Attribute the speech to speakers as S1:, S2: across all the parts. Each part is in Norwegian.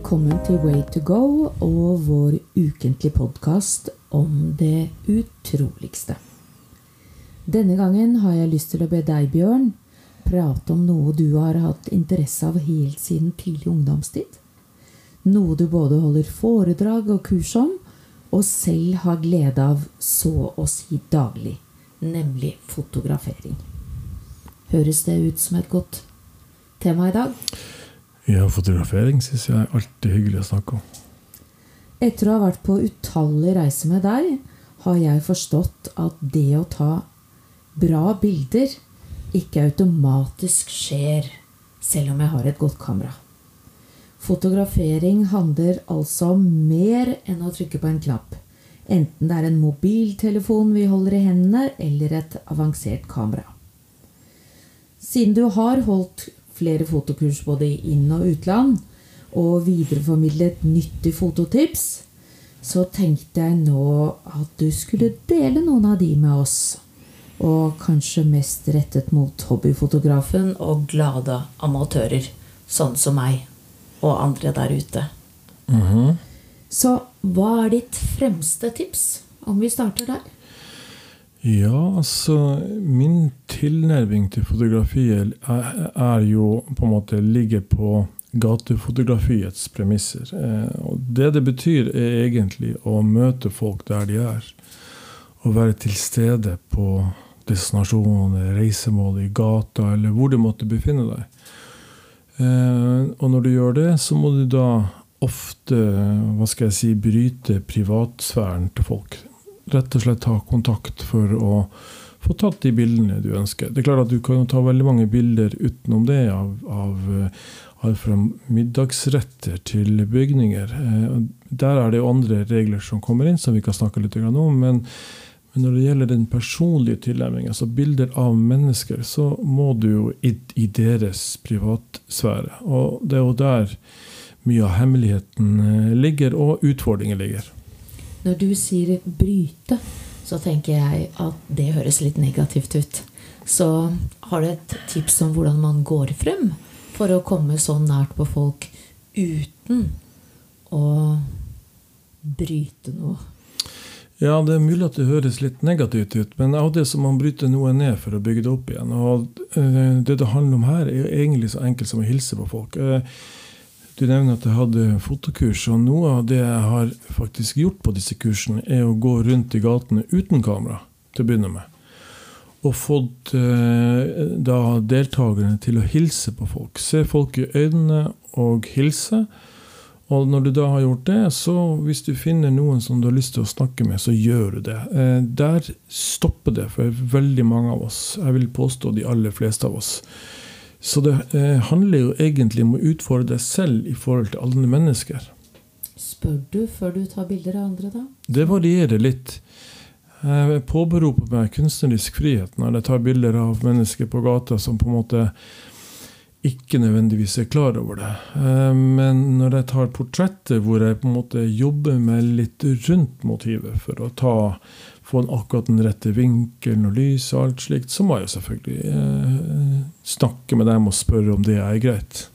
S1: Velkommen til Way to go og vår ukentlige podkast om det utroligste. Denne gangen har jeg lyst til å be deg, Bjørn, prate om noe du har hatt interesse av helt siden tidlig ungdomstid. Noe du både holder foredrag og kurs om, og selv har glede av så å si daglig, nemlig fotografering. Høres det ut som et godt tema i dag?
S2: Ja, fotografering syns jeg er alltid hyggelig å snakke om.
S1: Etter å ha vært på utallige reiser med deg, har jeg forstått at det å ta bra bilder ikke automatisk skjer selv om jeg har et godt kamera. Fotografering handler altså om mer enn å trykke på en knapp. Enten det er en mobiltelefon vi holder i hendene, eller et avansert kamera. Siden du har holdt flere fotokurs både i inn- og utland, og videreformidlet nyttig fototips, så tenkte jeg nå at du skulle dele noen av de med oss. Og kanskje mest rettet mot hobbyfotografen og glade amatører, sånn som meg og andre der ute.
S2: Mhm.
S1: Så hva er ditt fremste tips, om vi starter der?
S2: Ja, altså Min tilnærming til fotografiet er, er jo på en måte ligger på gatefotografiets premisser. Eh, og det det betyr, er egentlig å møte folk der de er. Å være til stede på destinasjonen, reisemålet, i gata, eller hvor du måtte befinne deg. Eh, og når du gjør det, så må du da ofte hva skal jeg si, bryte privatsfæren til folk. Rett og slett ta kontakt for å få tatt de bildene du ønsker. Det er klart at Du kan ta veldig mange bilder utenom det, av, av eh, alt fra middagsretter til bygninger. Eh, Der er det jo andre regler som kommer inn, som vi kan snakke litt om. Men, men når det gjelder den personlige tilnærmingen, altså bilder av mennesker, så må du jo i, i deres privatsfære. Og det er jo der mye av hemmeligheten eh, ligger, og utfordringen ligger.
S1: Når du sier bryte, så tenker jeg at det høres litt negativt ut. Så har du et tips om hvordan man går frem for å komme så nært på folk uten å bryte noe?
S2: Ja, det er mulig at det høres litt negativt ut, men av det som man bryter noe ned for å bygge det opp igjen. Og eh, det det handler om her, er egentlig så enkelt som å hilse på folk. Du nevner at jeg hadde fotokurs, og noe av det jeg har faktisk gjort på disse kursene, er å gå rundt i gatene uten kamera, til å begynne med. Og fått eh, da deltakerne til å hilse på folk. Se folk i øynene og hilse. Og når du da har gjort det, så hvis du finner noen som du har lyst til å snakke med, så gjør du det. Eh, der stopper det for veldig mange av oss. Jeg vil påstå de aller fleste av oss. Så det eh, handler jo egentlig om å utfordre deg selv i forhold til andre mennesker.
S1: Spør du før du tar bilder av andre, da?
S2: Det varierer litt. Jeg påberoper meg kunstnerisk frihet når jeg tar bilder av mennesker på gata som på en måte ikke nødvendigvis er klar over det. Eh, Men når jeg tar portretter hvor jeg på en måte jobber meg litt rundt motivet for å ta, få akkurat den rette vinkelen og lys og alt slikt, så må jeg selvfølgelig eh, snakke med dem og spørre om det er greit.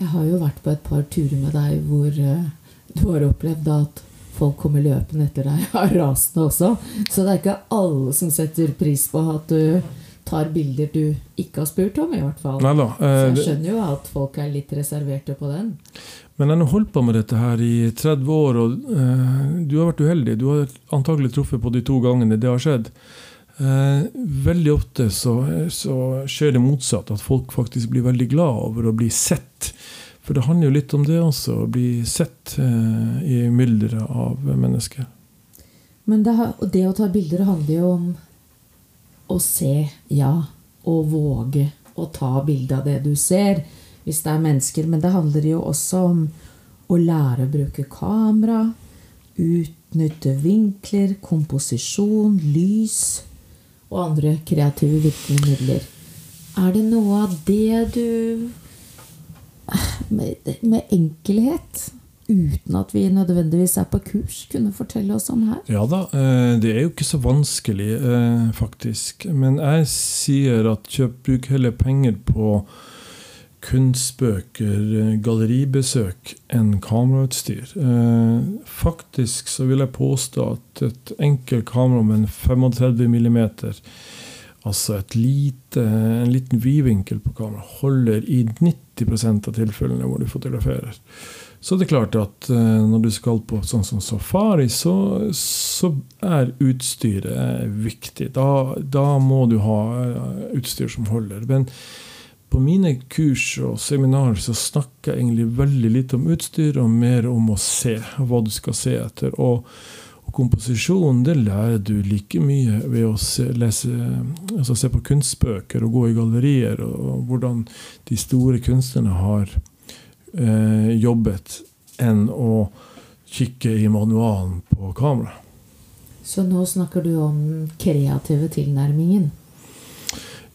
S1: Jeg har jo vært på et par turer med deg hvor eh, du har opplevd at folk kommer løpende etter deg, er rasende også. Så det er ikke alle som setter pris på at du tar bilder du ikke har spurt om, i hvert fall.
S2: Nei da.
S1: Så
S2: eh,
S1: jeg skjønner jo at folk er litt reserverte på den.
S2: Men jeg har holdt på med dette her i 30 år, og eh, du har vært uheldig. Du har antagelig truffet på de to gangene det har skjedd. Eh, veldig ofte så, så skjer det motsatt, at folk faktisk blir veldig glad over å bli sett. For det handler jo litt om det også, å bli sett eh, i mylderet av mennesker.
S1: Men det, det å ta bilder handler jo om å se, ja, og våge å ta bilde av det du ser, hvis det er mennesker. Men det handler jo også om å lære å bruke kamera, utnytte vinkler, komposisjon, lys og andre kreative virkemidler. Er det noe av det du med, med enkelhet, uten at vi nødvendigvis er på kurs, kunne fortelle oss om her?
S2: Ja da, eh, det er jo ikke så vanskelig, eh, faktisk. Men jeg sier at kjøp, bruk heller penger på kunstbøker, galleribesøk enn kamerautstyr. Faktisk så vil jeg påstå at et enkelt kamera med en 35 millimeter Altså et lite, en liten vidvinkel på kamera holder i 90% av tilfellene hvor du fotograferer. Så det er klart at uh, når du skal på sånn som safari, så, så er utstyret viktig. Da, da, må du ha uh, utstyr som holder. Men på mine kurs og seminarer så snakker jeg egentlig veldig lite om utstyr, og mer om å se hva du skal se etter. og og komposisjon det lærer du like mye ved å se, lese, altså se på kunstbøker og gå i gallerier, og, og hvordan de store kunstnerne har eh, jobbet, enn å kikke i manualen på kamera.
S1: Så nå snakker du om kreative tilnærmingen?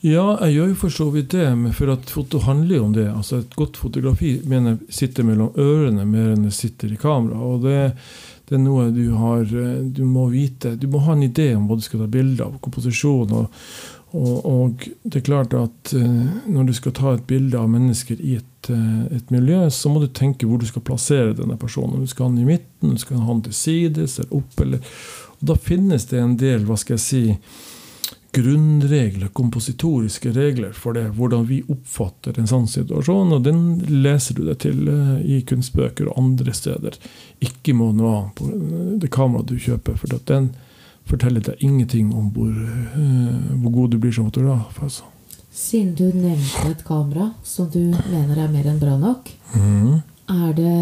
S2: Ja, jeg gjør jo for så vidt det, for at foto handler jo om det. Altså Et godt fotografi mener jeg sitter mellom ørene mer enn det sitter i kamera. og det det er noe du har eh, Du må vite Du må ha en idé om hva du skal ta bilde av, komposisjon. Og, og, og, det er klart at uh, når du skal ta et bilde av mennesker i et, uh, et, miljø, så må du tenke hvor du skal plassere denne personen. Du skal ha den i midten, du skal ha den til sides eller opp. Eller, og da finnes det en del hva skal jeg si, grunnregler, kompositoriske regler for det, hvordan vi oppfatter en sånn situasjon. Og den leser du deg til uh, i kunstbøker og andre steder. Ikke må noe annet på det kameraet du kjøper, for den forteller deg ingenting om hvor, uh, hvor god du blir som fotograf. Altså.
S1: Siden du nevnte et kamera som du mener er mer enn bra nok, mm. er det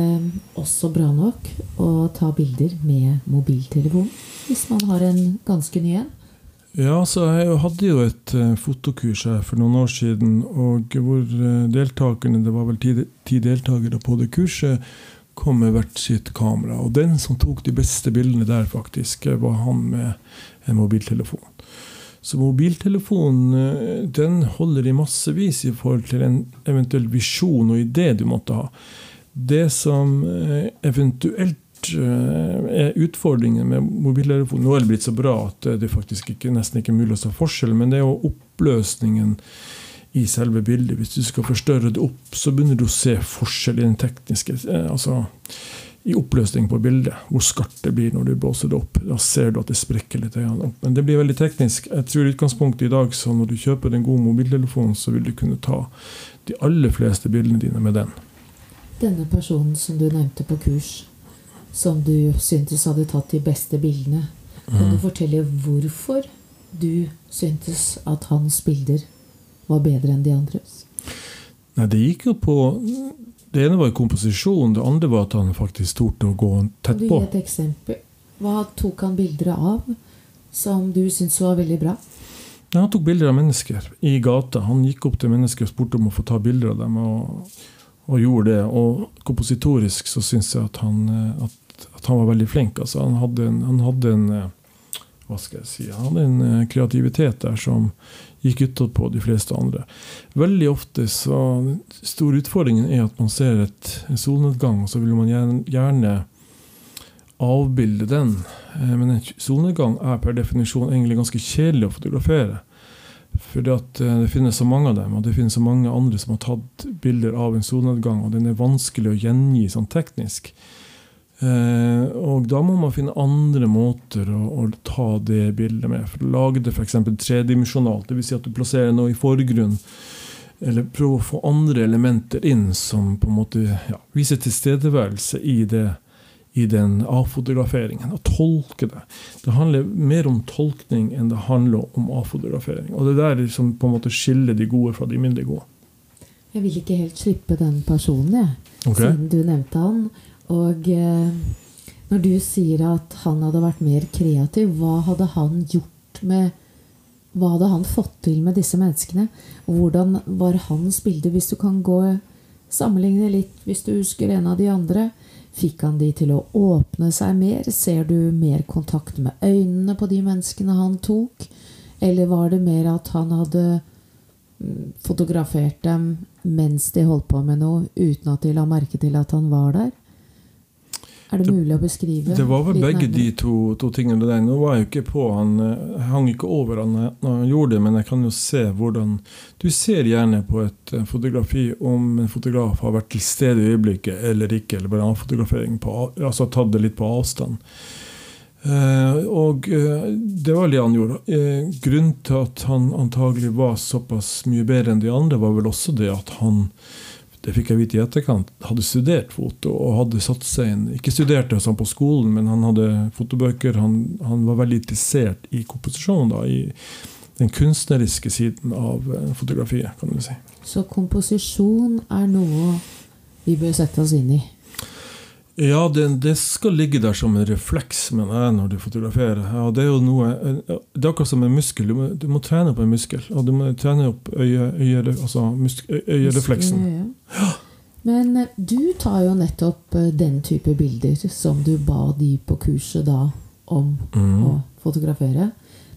S1: også bra nok å ta bilder med mobiltelefon hvis man har en ganske ny en?
S2: Ja, så Jeg hadde jo et uh, fotokurs her for noen år siden, og hvor uh, deltakerne, det var vel ti, ti deltakere på det kurset, kom med hvert sitt kamera. Og den som tok de beste bildene der, faktisk, eh, var han med en mobiltelefon. Så mobiltelefonen den holder i massevis i forhold til en eventuell visjon og idé du måtte ha. Det som eventuelt Eh, er utfordringen med mobiltelefon Nå er det blitt så bra at det faktisk ikke, nesten ikke er mulig å se forskjell, men det er jo oppløsningen i selve bildet. Hvis du skal forstørre det opp, så begynner du å se forskjell i den tekniske eh, altså i oppløsning på bildet. Hvor skarpt det blir når du blåser det opp. Da ser du at det sprekker litt. opp. Men det blir veldig teknisk. Jeg tror utgangspunktet i dag, så når du kjøper en god mobiltelefon, så vil du kunne ta de aller fleste bildene dine med den.
S1: Denne personen som du nevnte på kurs, som du syntes hadde tatt de beste bildene. Kan du mm. fortelle hvorfor du syntes at hans bilder var bedre enn de andres?
S2: Nei, det gikk jo på Det ene var komposisjon, det andre var at han faktisk torde å gå tett på.
S1: Kan du gi et eksempel? Hva tok han bilder av som du syntes var veldig bra?
S2: Nei, han tok bilder av mennesker i gata. Han gikk opp til mennesker og spurte om å få ta bilder av dem. og, og gjorde det. Og kompositorisk så syns jeg at, han, eh, at at han var veldig flink. Altså, han hadde en, han hadde en eh, hva skal jeg si, han hadde en eh, kreativitet der som gikk utpå de fleste andre. Veldig ofte så Stor utfordringen er at man ser et, en solnedgang, og så vil man gjerne, gjerne avbilde den. Eh, men en solnedgang er per definisjon egentlig ganske kjedelig å fotografere. Fordi det finnes så mange av dem, og det finnes så mange andre som har tatt bilder av en solnedgang, og den er vanskelig å gjengi sånn teknisk. Eh, og da må man finne andre måter å, å ta det bildet med. For å lage det f.eks. tredimensjonalt, dvs. Si at du plasserer noe i forgrunn. Eller prøve å få andre elementer inn som på en måte ja, viser tilstedeværelse i, det, i den avfotograferingen. Og tolke det. Det handler mer om tolkning enn det handler om avfotografering. Og det der som på en måte skiller de gode fra de mindre gode.
S1: Jeg vil ikke helt slippe den personen, jeg. Okay. Siden du nevnte han. Og eh, når du sier at han hadde vært mer kreativ, hva hadde han gjort med Hva hadde han fått til med disse menneskene? Hvordan var hans bilde, hvis du kan gå sammenligne litt, hvis du husker en av de andre? Fikk han de til å åpne seg mer? Ser du mer kontakt med øynene på de menneskene han tok? Eller var det mer at han hadde mm, fotografert dem mens de holdt på med noe, uten at de la merke til at han var der? Er det, mulig å beskrive?
S2: Det var vel begge
S1: nærmere?
S2: de to, to tingene der. Nå var jeg jo ikke på han, eh, jeg hang ikke over han eh, når han gjorde det, men jeg kan jo se hvordan Du ser gjerne på et eh, fotografi om en fotograf har vært til stede i øyeblikket eller ikke, eller bare avfotografering, på, av- altså tatt det litt på avstand. Uh, og uh, det var det han gjorde. Uh, grunnen til at han antagelig var såpass mye bedre enn de andre, var vel også det at han det fikk jeg vite i etterkant, hadde studert foto og hadde satt seg inn Ikke studerte han på skolen, men han hadde fotobøker. Han, han var veldig interessert i komposisjon, da, i den kunstneriske siden av eh, fotografiet, kan du si.
S1: Så komposisjon er noe vi bør sette oss inn i.
S2: Ja, det, det skal ligge der som en refleks mener jeg, når du fotograferer. Ja, det er jo noe, det er akkurat som en muskel. Du må, du må trene opp en muskel. Og du må trene opp øye, øye, altså musk, øyerefleksen.
S1: Ja. Men eh, du tar jo nettopp eh, den type bilder som du ba de på kurset da om
S2: Mm.
S1: å fotografere.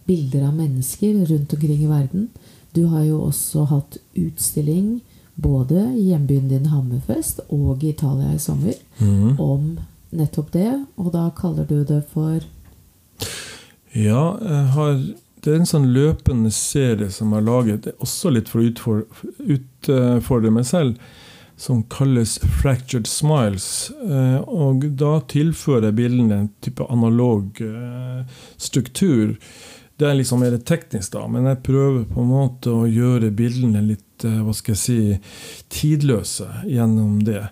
S1: Bilder av mennesker rundt omkring i verden. Du har jo også hatt utstilling både i hjembyen din Hammerfest og i Italia i sommer
S2: Mm.
S1: om nettopp det. Og da kaller du det for
S2: Ja, har, det er en sånn løpende serie som jeg har laget, også litt for å utfordre, utfordre meg selv, som kalles Fractured Smiles. Eh, Og da tilfører jeg bildene en type analog eh, struktur. Det er liksom mer teknisk, da, men jeg prøver på en måte å gjøre bildene litt eh, hva skal jeg si, tidløse gjennom det.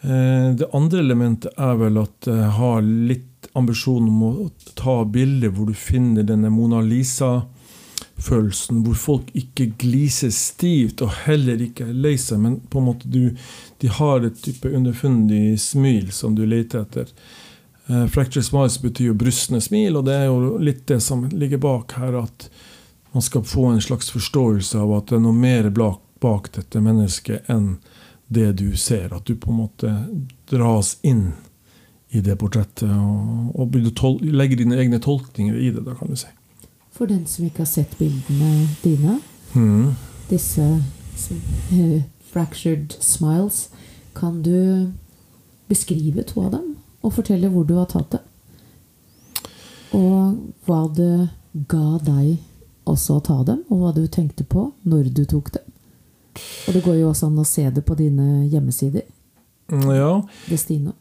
S2: Eh, Det andre elementet er vel at jeg har litt ambisjon om å ta bilder hvor du finner denne Mona Lisa-følelsen, hvor folk ikke gliser stivt og heller ikke er lei seg, men på en måte du, de har et type underfundig smil som du leter etter. Eh, Fracture smiles betyr jo brystende smil, og det er jo litt det som ligger bak her, at man skal få en slags forståelse av at det er noe mer bak, dette mennesket enn det du ser. At du på en måte dras inn i det portrettet og, og legger dine egne tolkninger i det, da kan du si.
S1: For den som ikke har sett bildene dine,
S2: mm.
S1: disse uh, fractured smiles, kan du beskrive to av dem og fortelle hvor du har tatt det? Og hva det ga deg også å ta dem, og hva du tenkte på når du tok dem. Og det går jo også an å se det på dine hjemmesider.
S2: Ja,
S1: Destino.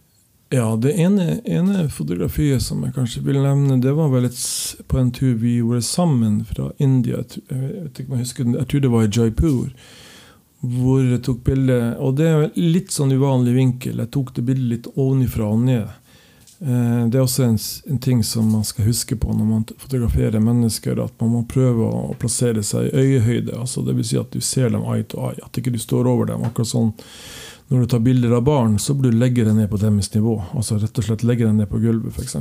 S2: ja, det ene, ene fotografiet som jeg kanskje vil nevne, det var vel et, på en tur vi gjorde sammen fra India. Jeg jeg, jeg jeg husker jeg tror det var i Jaipur. Hvor jeg tok bilde Og det er litt sånn uvanlig vinkel. Jeg tok det bildet litt ovenifra og ned. Eh, Det er også en, en ting som man skal huske på når man fotograferer mennesker, at man må prøve å plassere seg i øyehøyde. altså vil Si at du ser dem eye to eye, at ikke du står over dem. akkurat sånn Når du tar bilder av barn, så bør du legge deg ned på deres nivå. altså Rett og slett legge deg ned på gulvet, f.eks.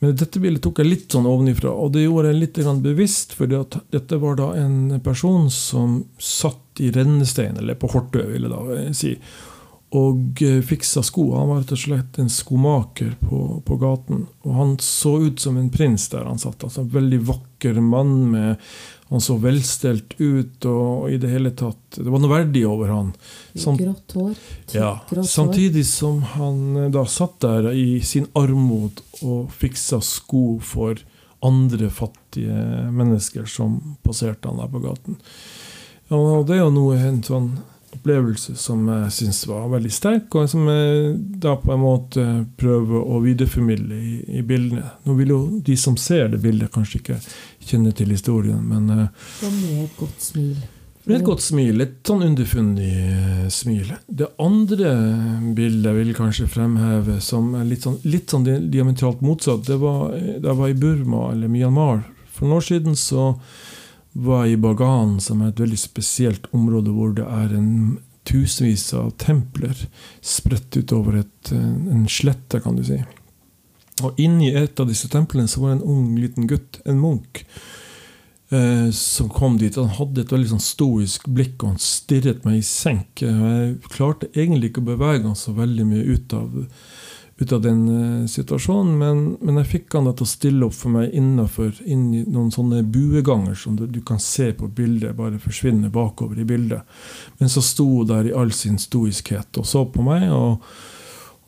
S2: Men dette bildet tok jeg litt sånn ovenifra, og det gjorde jeg litt bevisst. For dette var da en person som satt i rennestein, eller på Hortø, vil jeg da eh, si, og eh, fiksa sko. Han var rett og slett en skomaker på, på gaten. Og han så ut som en prins der han satt. altså En veldig vakker mann. med Han så velstelt ut, og i det hele tatt Det var noe verdig over han. Sam-
S1: Grått hår.
S2: ja, samtidig som han eh, da satt der i sin armod og fiksa sko for andre fattige mennesker som passerte han der på gaten. Og det er jo noe, en sånn opplevelse som jeg syns var veldig sterk, og som jeg da på en måte prøver å videreformidle i, i bildene. Nå vil jo de som ser det bildet, kanskje ikke kjenne til historien, men eh,
S1: Og med et godt smil.
S2: med et godt smil. Et sånn underfundig eh, smil. Det andre bildet jeg vil kanskje fremheve som er litt sånn, litt sånn diametralt motsatt, det var da jeg var i Burma, eller Myanmar. For noen år siden så var i Bagan, som er et veldig spesielt område hvor det er en tusenvis av templer spredt utover et, eh, en slette, kan du si. Og inni et av disse templene så var det en ung liten gutt, en munk, eh, som kom dit. Han hadde et veldig sånn stoisk blikk, og han stirret meg i senk. Jeg klarte egentlig ikke å bevege han så veldig mye ut av, ut av den eh, situasjonen, men, men jeg fikk han til å stille opp for meg innafor noen sånne bueganger som du, du kan se på bildet, bare forsvinne bakover i bildet. Men så sto hun der i all sin stoiskhet og så på meg. og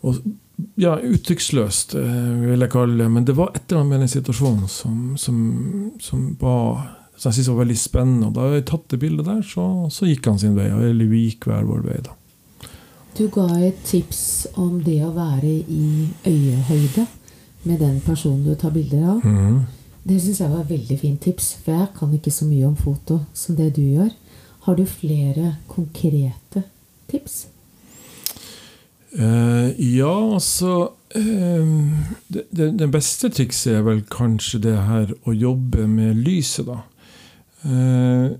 S2: og ja, uttrykksløst, eh, vil jeg kalle det. Men det var et eller annet med den situasjonen som, som, som var som jeg syntes var veldig spennende. Og da jeg tatt det bildet der, så, så, gikk han sin vei. Eller vi gikk hver vår vei, da.
S1: Du ga et tips om det å være i øyehøyde med den personen du tar bilder av.
S2: Mm.
S1: Det syns jeg var et veldig fint tips, for jeg kan ikke så mye om foto som det du gjør. Har du flere konkrete tips?
S2: Uh, ja, altså uh, det, det, beste trikset er vel kanskje det her å jobbe med lyset, da. Uh,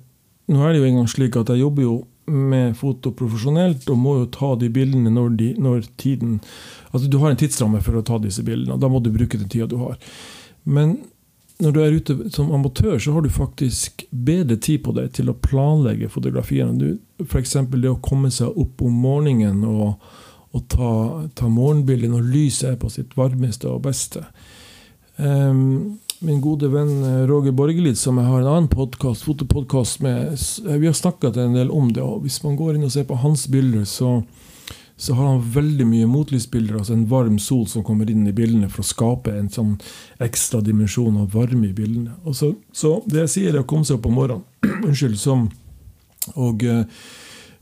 S2: nå er det jo engang slik at jeg jobber jo med foto profesjonelt og må jo ta de bildene når, de, når tiden Altså du har en tidsramme for å ta disse bildene, og da må du bruke den tida du har. Men når du er ute som amatør, så har du faktisk bedre tid på deg til å planlegge fotografiene. F.eks. det å komme seg opp om morgenen og og ta, ta morgenbildet når lyset er på sitt varmeste og beste. Um, min gode venn eh, Roger Borgelid, som jeg har en annen podcast, fotopodkast med, eh, vi har snakka en del om det. og Hvis man går inn og ser på hans bilder, så, så har han veldig mye motlysbilder. Altså en varm sol som kommer inn i bildene for å skape en sånn ekstra dimensjon av varme i bildene. Så, så, det jeg sier, er å komme seg opp om morgenen. Unnskyld. Som, og uh,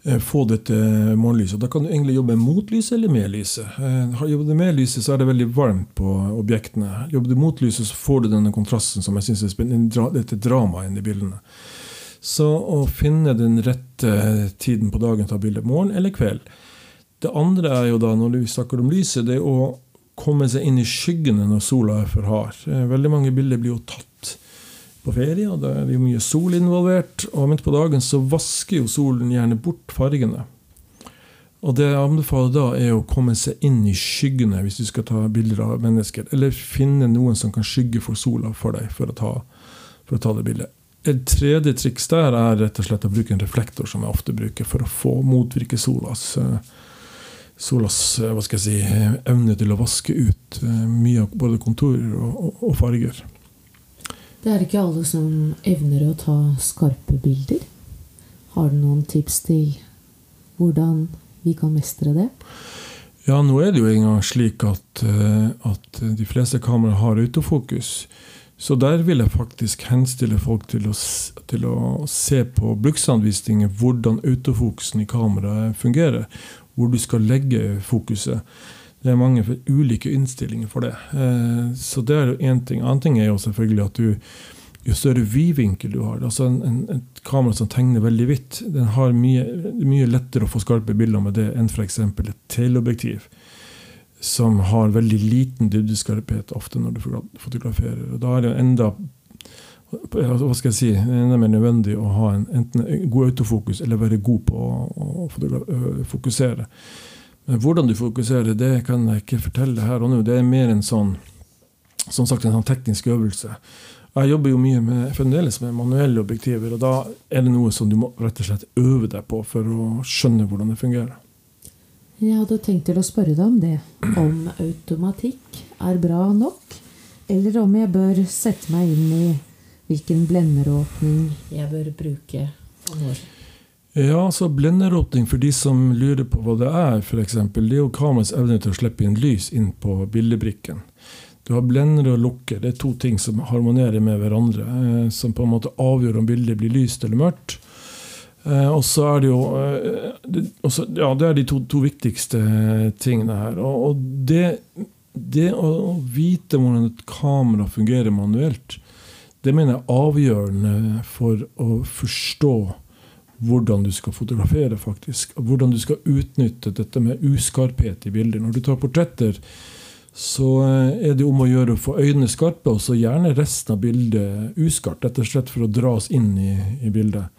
S2: Eh, få dette morgenlyset. Da kan du egentlig jobbe mot lyset eller med lyset. Eh, jobber du med lyset, så er det veldig varmt på objektene. Jobber du mot lyset, så får du denne kontrasten som jeg synes er spennende, dette dramaet inni bildene. Så å finne den rette tiden på dagen til å ta bilde, morgen eller kveld. Det andre er jo da, når vi snakker om lyset, det er å komme seg inn i skyggene når sola er for hard. Eh, veldig mange bilder blir jo tatt på ferie, og da er det jo mye sol involvert. Og midt på dagen så vasker jo solen gjerne bort fargene. Og det jeg anbefaler da, er å komme seg inn i skyggene hvis du skal ta bilder av mennesker. Eller finne noen som kan skygge for sola for deg for å ta, for å ta det bildet. Et tredje triks der er rett og slett å bruke en reflektor, som jeg ofte bruker, for å få motvirke solas, solas hva skal jeg si, evne til å vaske ut eh, mye av både konturer og, og farger.
S1: Det er ikke alle som evner å ta skarpe bilder. Har du noen tips til hvordan vi kan mestre det?
S2: Ja, nå er det jo engang slik at, eh, at de fleste kameraer har autofokus. Så der vil jeg faktisk henstille folk til å, til å se på bruksanvisninger hvordan autofokusen i kameraet fungerer. Hvor du skal legge fokuset. Det er mange ulike innstillinger for det. Eh, så det er jo én ting. Annen ting er jo selvfølgelig at du jo større vidvinkel du har altså en, en, Et kamera som tegner veldig hvitt, den har mye, mye lettere å få skarpe bilder med det enn f.eks. et teleobjektiv, som har veldig liten dybdeskarphet ofte når du fotograferer. og Da er det enda hva skal jeg si, enda mer nødvendig å ha en, enten god autofokus eller være god på å, å fokusere. Hvordan du fokuserer, det kan jeg ikke fortelle her og nå. Det er mer en sånn som sagt en sånn teknisk øvelse. Jeg jobber jo mye med, fremdeles med manuelle objektiver, og da er det noe som du må rett og slett øve deg på for å skjønne hvordan det fungerer.
S1: Jeg hadde tenkt til å spørre deg om det. Om automatikk er bra nok, eller om jeg bør sette meg inn i hvilken blenderåpning jeg bør bruke og når.
S2: Ja, så Blenderåpning for de som lurer på hva det er, f.eks. Det er jo kameraets evne til å slippe inn lys inn på bildebrikken. Du har blender og lukker. Det er to ting som harmonerer med hverandre. Eh, som på en måte avgjør om bildet blir lyst eller mørkt. Eh, og så er det jo eh, også, Ja, det er de to, to viktigste tingene her. Og, og det, det, å vite hvordan et kamera fungerer manuelt, det mener jeg er avgjørende for å forstå hvordan du skal fotografere, faktisk. Hvordan du skal utnytte dette med uskarphet i bilder. Når du tar portretter, så eh, er det om å gjøre å få øynene skarpe, og så gjerne resten av bildet uskarpt. Rett og slett for å dra oss inn i, i bildet.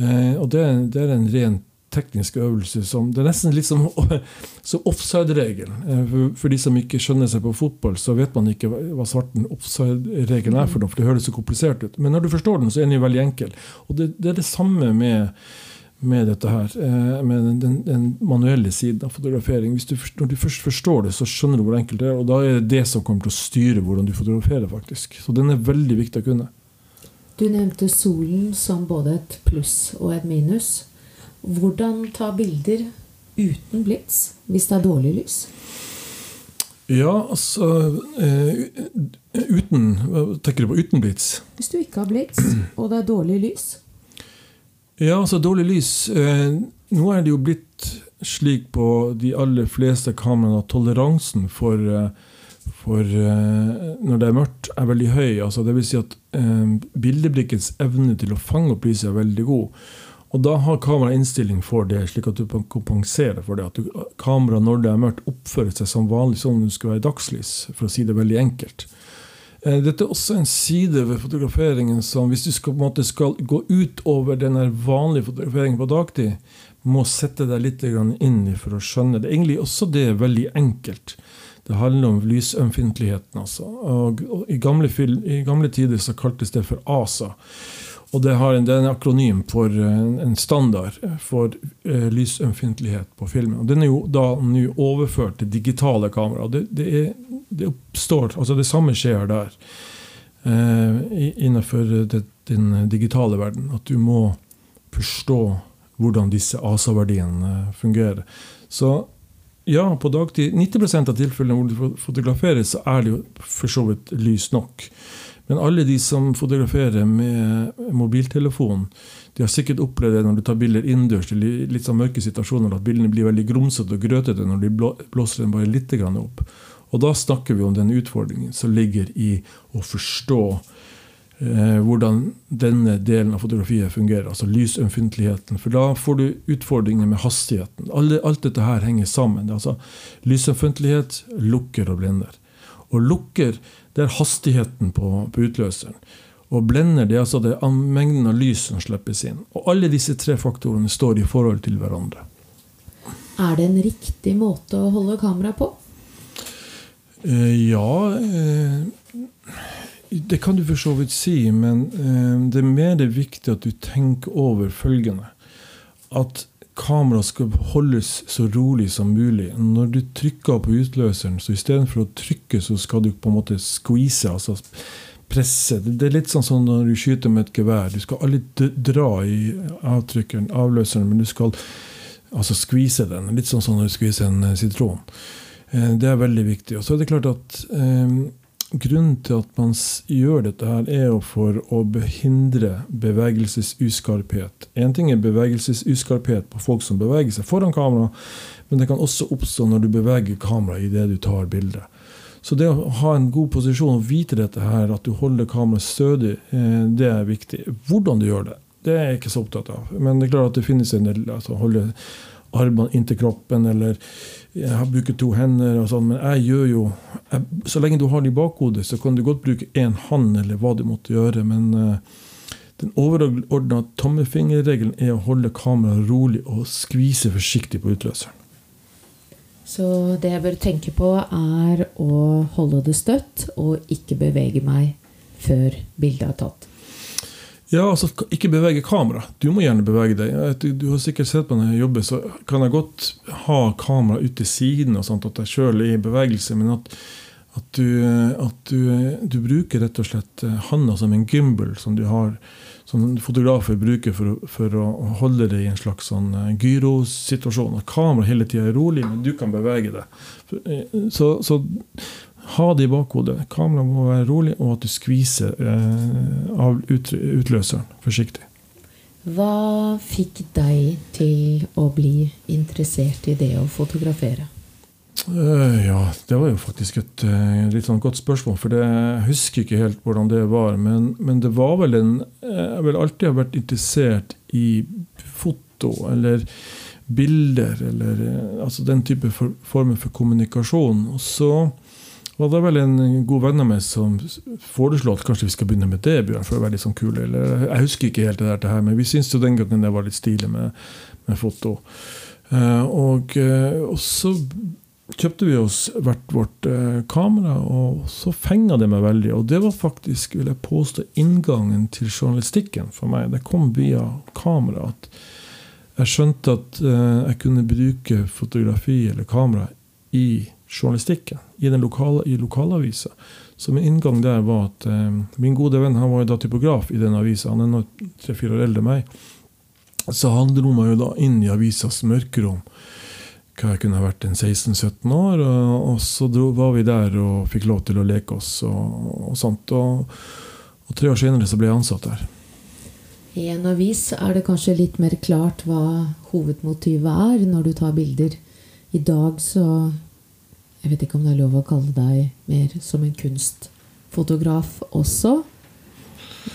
S2: Eh, og det, det, er en ren teknisk øvelse som Det er nesten litt som, som offside-regelen. Eh, for, for, de som ikke skjønner seg på fotball, så vet man ikke hva, svarten offside-regelen er for noe, for det høres så komplisert ut. Men når du forstår den, så er den jo veldig enkel. Og det, det er det samme med, med dette her, eh, med den, den, den, manuelle siden av fotografering. Du, når du først forstår det, så skjønner du hvor enkelt det er. Og da er det det som kommer til å styre hvordan du fotograferer. faktisk. Så den er veldig viktig å kunne.
S1: Du nevnte solen som både et pluss og et minus. Hvordan ta bilder uten blits hvis det er dårlig lys?
S2: Ja, altså uh, Uten Tenker du på uten blits?
S1: Hvis du ikke har blits, og det er dårlig lys?
S2: Ja, altså dårlig lys uh, Nå er det jo blitt slik på de aller fleste kameraene at toleransen for, uh, for når det er mørkt, er veldig høy. Altså, det vil si at bildebrikkens evne til å fange opp lyset er veldig god. Og da har kameraet innstilling for det, slik at du kan kompensere for det. At kameraet når det er mørkt, oppfører seg som vanlig som om det skulle være dagslys, for å si det veldig enkelt. Eh, dette er også en side ved fotograferingen som, hvis du skal, måte, skal gå utover den vanlige fotograferingen på dagtid, må sette deg litt inn i for å skjønne det. Egentlig også det er veldig enkelt. Det handler om lysømfintligheten. Altså. Og, og i, gamle I gamle tider så kaltes det for ASA. Og det, en, det, er en akronym for en, en standard for uh, lysømfintlighet på filmen. Og Den er jo da nå overført til digitale kamera. Det, det, er, det, oppstår, altså det samme skjer der eh, innenfor det, den digitale verden. At du må forstå hvordan disse ASA-verdiene fungerer. Så ja, på dagtid 90% av tilfellene hvor du fotograferer, så er det jo for så vidt lys nok. Men alle de som fotograferer med mobiltelefon, de har sikkert opplevd det når du tar bilder innendørs i litt sånn mørke situasjoner, at bildene blir veldig grumsete og grøtete når de blåser den bare litt opp. Og da snakker vi om den utfordringen som ligger i å forstå eh, hvordan denne delen av fotografiet fungerer, altså lysømfintligheten. For da får du utfordringer med hastigheten. Alt dette her henger sammen. Altså Lysømfintlighet lukker og blender. Og lukker det er hastigheten på, på utløseren. Og blender det er altså det er mengden av lys som slippes inn. Og alle disse tre faktorene står i forhold til hverandre.
S1: Er det en riktig måte å holde kameraet på?
S2: Eh, ja eh, Det kan du for så vidt si, men eh, det er mer viktig at du tenker over følgende. At kameraet skal holdes så rolig som mulig. Når du trykker på utløseren, så istedenfor å trykke, så skal du på en måte squeeze, altså presse. Det er litt sånn som når du skyter med et gevær. Du skal aldri dra i avtrykkeren, avløseren, men du skal altså skvise den. Litt sånn som når du skviser en eh, sitron. Eh, det er veldig viktig. Og så er det klart at eh, Grunnen til at man gjør dette, her er jo for å behindre bevegelsesuskarphet. Én ting er bevegelsesuskarphet på folk som beveger seg foran kamera, men det kan også oppstå når du beveger kameraet idet du tar bildet. Så det å ha en god posisjon og vite dette her, at du holder kameraet stødig, eh, det er viktig. Hvordan du gjør det, det er jeg ikke så opptatt av. Men det er klart at det finnes en del altså holde armene inntil kroppen, eller jeg bruker to hender. og sånn, Men jeg gjør jo jeg, Så lenge du har det i bakhodet, så kan du godt bruke én hånd, eller hva du måtte gjøre. Men uh, den overordna tommefingerregelen er å holde kameraet rolig og skvise forsiktig på utløseren.
S1: Så det jeg bør tenke på, er å holde det støtt og ikke bevege meg før bildet er tatt.
S2: Ja, altså Ikke bevege kamera. Du må gjerne bevege deg. Du, har sikkert sett på når jeg jobber, så kan jeg godt ha kamera ut til siden, og sånt, at jeg sjøl er i bevegelse. Men at, at, du, at du, du, bruker rett og slett eh, handa som en gimbal som du har som fotografer bruker for, for å holde det i en slags sånn eh, gyrosituasjon. At kameraet hele tida er rolig, men du kan bevege deg. Eh, så, så ha det i bakhodet. Kameraet må være rolig, og at du skviser eh, av utløseren forsiktig.
S1: Hva fikk deg til å bli interessert i det å fotografere?
S2: Uh, ja, det var jo faktisk et uh, litt sånn godt spørsmål. For det, jeg husker ikke helt hvordan det var. Men, men det var vel en Jeg vil alltid ha vært interessert i foto eller bilder. Eller altså den type for, former for kommunikasjon. Og så var det vel en god venn av meg som foreslo at kanskje vi skal begynne med det, Bjørn, for å være litt sånn kule. Eller, jeg husker ikke helt det der, men vi syntes jo den gangen det var litt stilig med, med foto. Uh, og, uh, og, så kjøpte vi oss hvert vårt uh, kamera, og så fenga det meg veldig. Og det var faktisk, vil jeg påstå, inngangen til journalistikken for meg. Det kom via kamera. at jeg skjønte at jeg kunne bruke fotografi eller kamera i journalistikken i, den lokale, i lokalavisa. Så min inngang der var at eh, min gode venn han var jo da typograf i den avisa. Han er nå tre-fire år eldre enn meg. Så han dro meg jo da inn i avisas mørkerom hva jeg kunne ha vært en 16-17 år. Og, og så dro, var vi der og fikk lov til å leke oss og, og sånt. Og, og, tre år senere så ble jeg ansatt der.
S1: I en avis er det kanskje litt mer klart hva hovedmotivet er når du tar bilder. I dag så Jeg vet ikke om det er lov å kalle deg mer som en kunstfotograf også.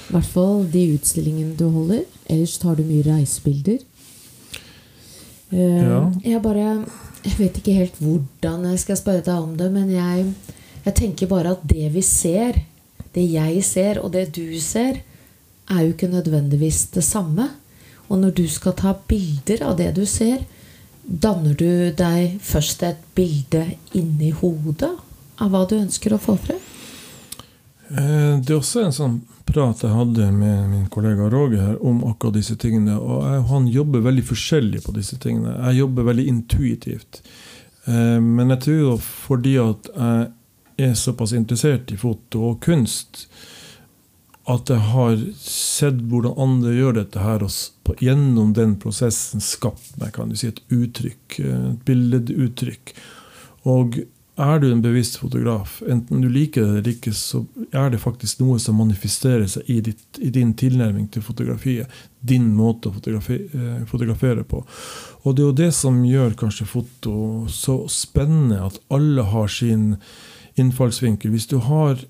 S1: I hvert fall de utstillingene du holder. Ellers tar du mye reisebilder. Eh,
S2: Ja.
S1: Jeg bare Jeg vet ikke helt hvordan jeg skal spørre deg om det, men jeg, jeg tenker bare at det vi ser, det jeg ser, og det du ser, er jo ikke nødvendigvis det samme. Og når du skal ta bilder av det du ser, danner du deg først et bilde inni hodet av hva du ønsker å få frem?
S2: Eh, Det er også en sånn prat jeg hadde med min kollega Roger her om akkurat disse tingene. Og han jobber veldig forskjellig på disse tingene. Jeg jobber veldig intuitivt. Eh, Men jeg tror fordi at jeg er såpass interessert i foto og kunst, at jeg har sett hvordan andre gjør dette her, og gjennom den prosessen skapt meg kan du si, et uttrykk, eh, et billeduttrykk. Og er du en bevisst fotograf, enten du liker det eller ikke, så er det faktisk noe som manifesterer seg i, ditt, i din tilnærming til fotografiet. Din måte å fotografi, eh, fotografere på. Og det er jo det som gjør kanskje foto så spennende, at alle har sin innfallsvinkel. Hvis du har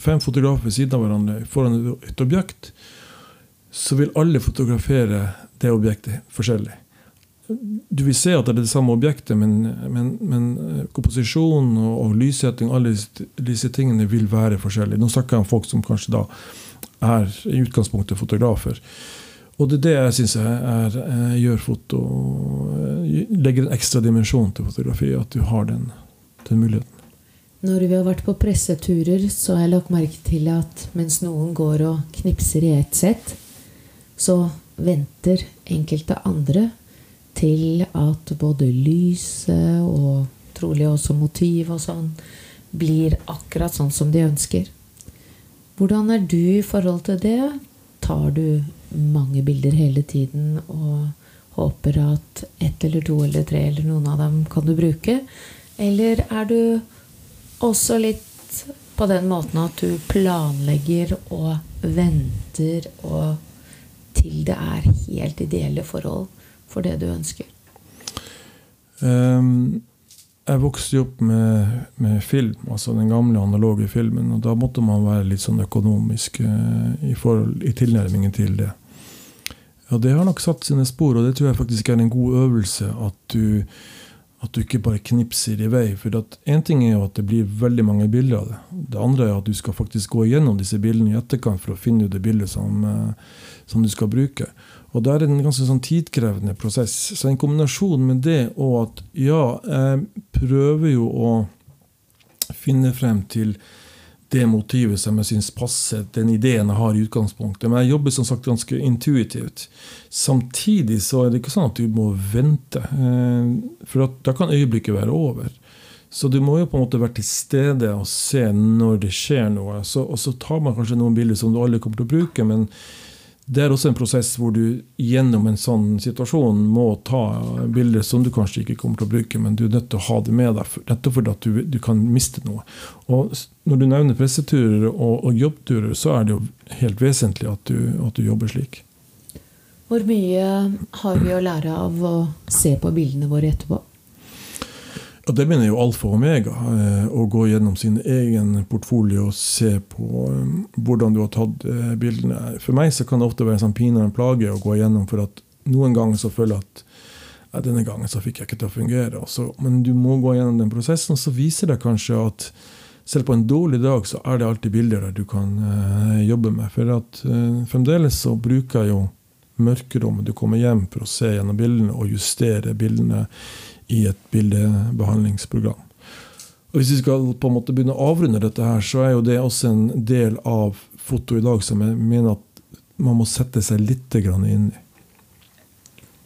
S2: fem fotografer ved siden av hverandre foran et objekt, så vil alle fotografere det objektet forskjellig du vil se at det er det samme objektet, men, men, men eh, komposisjon og, og lyssetting, alle disse, tingene vil være forskjellige. Nå snakker jeg om folk som kanskje da er i utgangspunktet fotografer. Og det er det jeg syns gjør foto eh, Legger en ekstra dimensjon til fotografi, at du har den, den muligheten.
S1: Når vi har vært på presseturer, så har jeg lagt merke til at mens noen går og knipser i ett sett, så venter enkelte andre til at både lyset og trolig også motiv og sånn blir akkurat sånn som de ønsker. Hvordan er du i forhold til det? Tar du mange bilder hele tiden og håper at ett eller to eller tre eller noen av dem kan du bruke? Eller er du også litt på den måten at du planlegger og venter og til det er helt ideelle forhold for det du ønsker?
S2: Um, jeg vokste jo opp med, med film, altså den gamle analoge filmen. Og da måtte man være litt sånn økonomisk uh, i, forhold, i tilnærmingen til det. Og det har nok satt sine spor, og det tror jeg faktisk er en god øvelse. At du, at du ikke bare knipser i vei. For én ting er jo at det blir veldig mange bilder av det. Det andre er at du skal faktisk gå igjennom disse bildene i etterkant for å finne ut det bildet som, uh, som du skal bruke. Og det er en ganske sånn tidkrevende prosess. Så en kombinasjon med det og at ja, jeg prøver jo å finne frem til det motivet som jeg syns passer den ideen jeg har i utgangspunktet. Men jeg jobber som sagt ganske intuitivt. Samtidig så er det ikke sånn at du må vente. eh, For da kan øyeblikket være over. Så du må jo på en måte være til stede og se når det skjer noe. Så, og så tar man kanskje noen bilder som du alle kommer til å bruke, men det er også en prosess hvor du gjennom en sånn situasjon må ta bilder som du kanskje ikke kommer til å bruke, men du er nødt til å ha det med deg, nettopp fordi at du, du kan miste noe. Og når du nevner presseturer og, og jobbturer, så er det jo helt vesentlig at du, at du jobber slik.
S1: Hvor mye har vi å lære av å se på bildene våre etterpå?
S2: Og det mener jo alfa og omega, eh, å gå gjennom sin egen portfolio og se på eh, hvordan du har tatt eh, bildene. For meg så kan det ofte være en sånn pine og en plage å gå gjennom, for at noen ganger så føler jeg at ja, denne gangen så fikk jeg ikke til å fungere. Og så, men du må gå gjennom den prosessen, så viser det kanskje at selv på en dårlig dag så er det alltid bilder der du kan jobbe med. For at fremdeles så bruker jeg jo mørkerommet. Du kommer hjem for å se gjennom bildene og justere bildene i et bildebehandlingsprogram. Og Hvis vi skal på en måte begynne å avrunde dette, her, så er jo det også en del av foto i dag som jeg mener at man må sette seg litt inn i.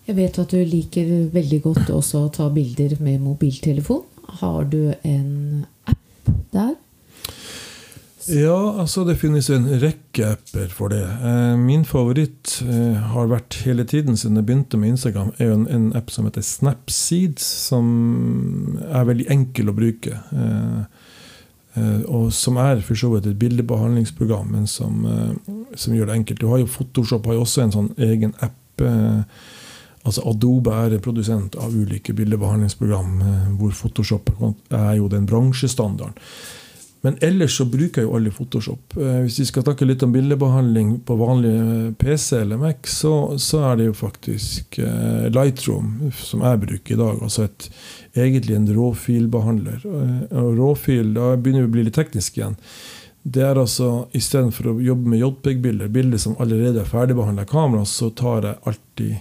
S1: Jeg vet at du liker veldig godt også å ta bilder med mobiltelefon. Har du en app der?
S2: Ja, altså det finnes en rekke apper for det. Eh, min favoritt eh, har vært hele tiden siden jeg begynte med Instagram, er jo en, en app som heter Snapseed, som er veldig enkel å bruke. Eh, og som er for så vidt et bildebehandlingsprogram, men som, som, gjør det enkelt. Du har jo Photoshop har jo også en sånn egen app. Altså Adobe er produsent av ulike bildebehandlingsprogram, hvor Photoshop er jo den bransjestandarden. Men ellers så bruker jeg jo alle Photoshop. Eh, hvis vi skal snakke litt om bildebehandling på vanlig eh, PC eller Mac, så, så er det jo faktisk eh, Lightroom som jeg bruker i dag. Altså et, egentlig en råfilbehandler. Og råfil, da begynner vi å bli litt teknisk igjen. Det er altså, Istedenfor å jobbe med JPEG-bilder, bilder som allerede er ferdigbehandla i kamera, så tar jeg alltid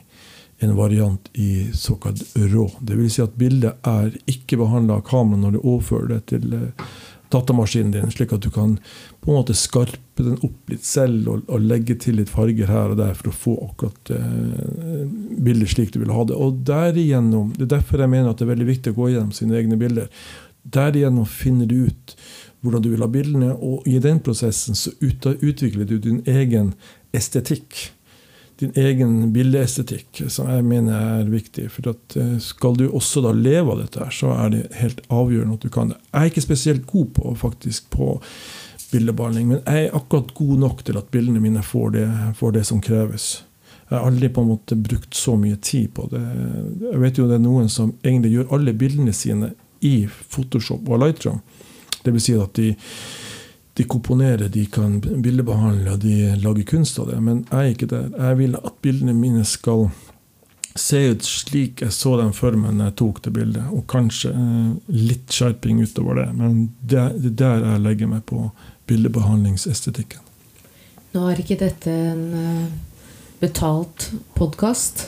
S2: en variant i såkalt rå. Vil si at bildet er ikke behandla av kamera når du overfører det til datamaskinen din, slik at du kan på en måte skarpe den opp litt selv og, og legge til litt farger her og der for å få akkurat eh, bildet slik du vil ha det. Og derigjennom, Det er derfor jeg mener at det er veldig viktig å gå gjennom sine egne bilder. Derigjennom finner du ut hvordan du vil ha bildene, og i den prosessen så utvikler du din egen estetikk din egen bildeestetikk, som jeg mener er viktig. For at eh, skal du også da leve av dette, så er det helt avgjørende at du kan det. Jeg er ikke spesielt god på faktisk på bildebehandling, men jeg er akkurat god nok til at bildene mine får det, får det som kreves. Jeg har aldri på en måte brukt så mye tid på det. Jeg vet jo det er noen som egentlig gjør alle bildene sine i Photoshop og Lightroom. Det vil si at de de komponerer, de kan bildebehandle, de lager kunst av det. Men jeg er ikke der. Jeg vil at bildene mine skal se ut slik jeg så dem for meg når jeg tok det bildet. Og kanskje eh, litt skjerping utover det. Men det er der jeg legger meg på bildebehandlingsestetikken.
S1: Nå er ikke dette en eh, betalt podkast.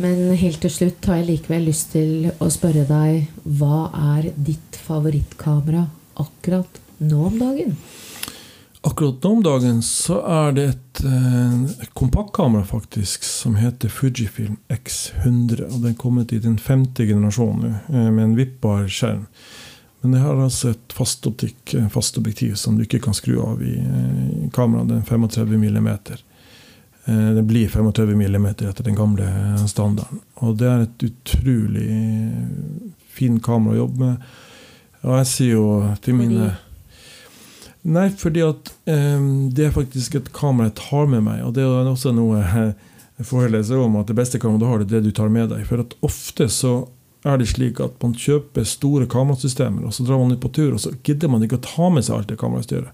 S1: Men helt til slutt har jeg likevel lyst til å spørre deg hva er ditt favorittkamera akkurat nå om dagen?
S2: Akkurat nå om dagen så er det et et kompaktkamera faktisk som heter Fujifilm X100. og Den er kommet i den femte generasjonen eh, med en vippbar skjerm. Men det har altså et fast optikk, fast objektiv som du ikke kan skru av i i kameraet. Den 35 mm. Eh, det blir 35 mm etter den gamle standarden. Og det er et utrolig fin kamera å jobbe med. Og jeg sier jo til mine Nei, fordi at um, det er faktisk et kamera jeg tar med meg. Og det er også noe jeg foreleser om, at det beste kameraet du har, det er det du tar med deg. For at ofte så er det slik at man kjøper store kamerasystemer, og så drar man ut på tur, og så gidder man ikke å ta med seg alt det kamerastyret.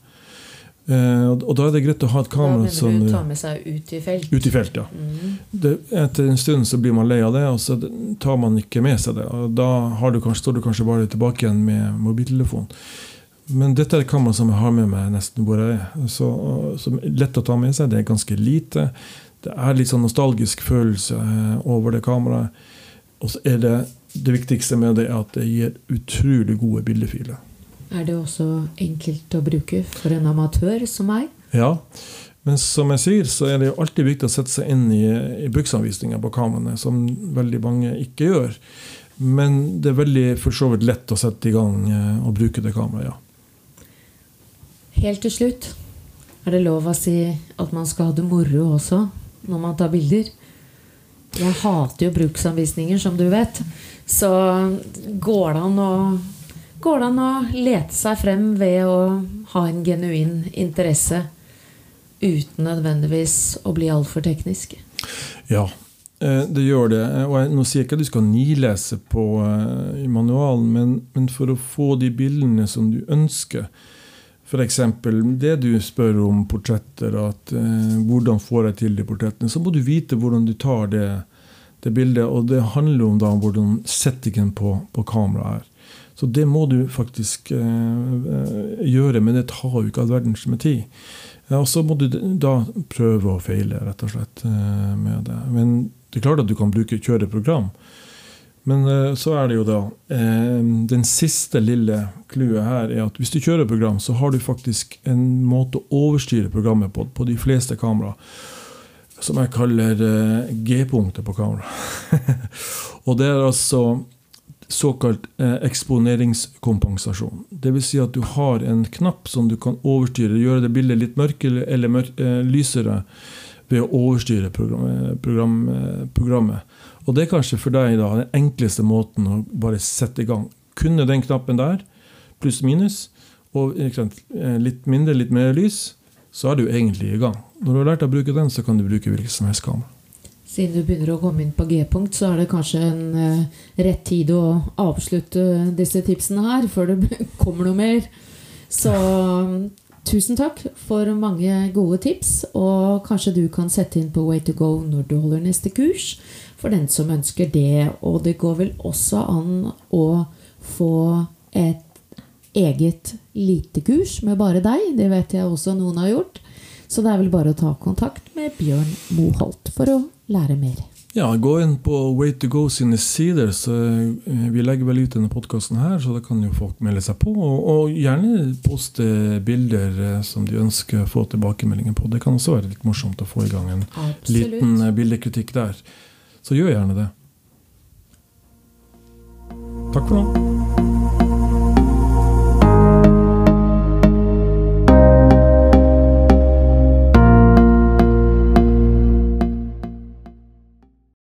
S2: Uh, og da er det greit å ha et kamera
S1: da som du ta med seg ut i felt?
S2: Ut i felt, ja. Mm. Det, etter en stund så blir man lei av det, og så tar man ikke med seg det. Og da du kanskje, står du kanskje bare tilbake igjen med mobiltelefon. Men dette er et kamera som jeg har med meg nesten hvor jeg er. Så, så lett å ta med seg. Det er ganske lite. Det er litt sånn nostalgisk følelse eh, over det kameraet. Og så er det det viktigste med det er at det gir utrolig gode bildefiler.
S1: Er det også enkelt å bruke for en amatør som meg?
S2: Ja. Men som jeg sier, så er det jo alltid viktig å sette seg inn i, i bruksanvisninga på kameraene, som veldig mange ikke gjør. Men det er veldig for så vidt lett å sette i gang eh, og bruke det kameraet, ja.
S1: Helt til slutt, er det lov å si at man skal ha det moro også når man tar bilder? Jeg hater jo bruksanvisninger, som du vet. Så går det an å, går det an å lete seg frem ved å ha en genuin interesse uten nødvendigvis å bli altfor teknisk?
S2: Ja, eh, det gjør det. Og jeg, nå sier jeg ikke at du skal nilese på uh, i manualen, men, men, for å få de bildene som du ønsker, F.eks. det du spør om portretter, at eh, hvordan får jeg til de portrettene, så må du vite hvordan du tar det, det bildet. Og det handler om da hvordan settingen på, på kameraet er. Så det må du faktisk eh, gjøre, men det tar jo ikke all verdens med tid. Ja, og så må du da prøve og feile, rett og slett, eh, med det. Men det er klart at du kan bruke kjøre program. Men eh, så er det jo da eh, Den siste lille clouet her er at hvis du kjører program, så har du faktisk en måte å overstyre programmet på på de fleste kamera. Som jeg kaller eh, G-punktet på kamera. og det er altså såkalt eksponeringskompensasjon. Dvs. Si at du har en knapp som du kan overstyre, gjøre det bildet litt mørkere eller mørk, lysere ved å overstyre program, program, programmet. Og det er kanskje for deg da den enkleste måten å bare sette i gang. Kunne den knappen der, pluss minus, og litt mindre, litt mer lys, så er du egentlig i gang. Når du har lært å bruke den, så kan du bruke hvilket som helst kamera.
S1: Siden du begynner å komme inn på G-punkt, så er det kanskje en uh, rett tid å avslutte disse tipsene her, før det kommer noe mer. Så tusen takk for mange gode tips. Og kanskje du kan sette inn på Way to go når du holder neste kurs, for den som ønsker det. Og det går vel også an å få et eget lite kurs med bare deg. Det vet jeg også noen har gjort. Så det er vel bare å ta kontakt med Bjørn Moholt for å lære mer.
S2: Ja, gå inn på Way to go sine sider. så eh, Vi legger vel ut denne podkasten her, så da kan jo folk melde seg på. Og, og gjerne poste bilder eh, som de ønsker å få tilbakemeldinger på. Det kan også være litt morsomt å få i gang en Absolutt. liten eh, bildekritikk der. Så gjør gjerne det. Takk for nå.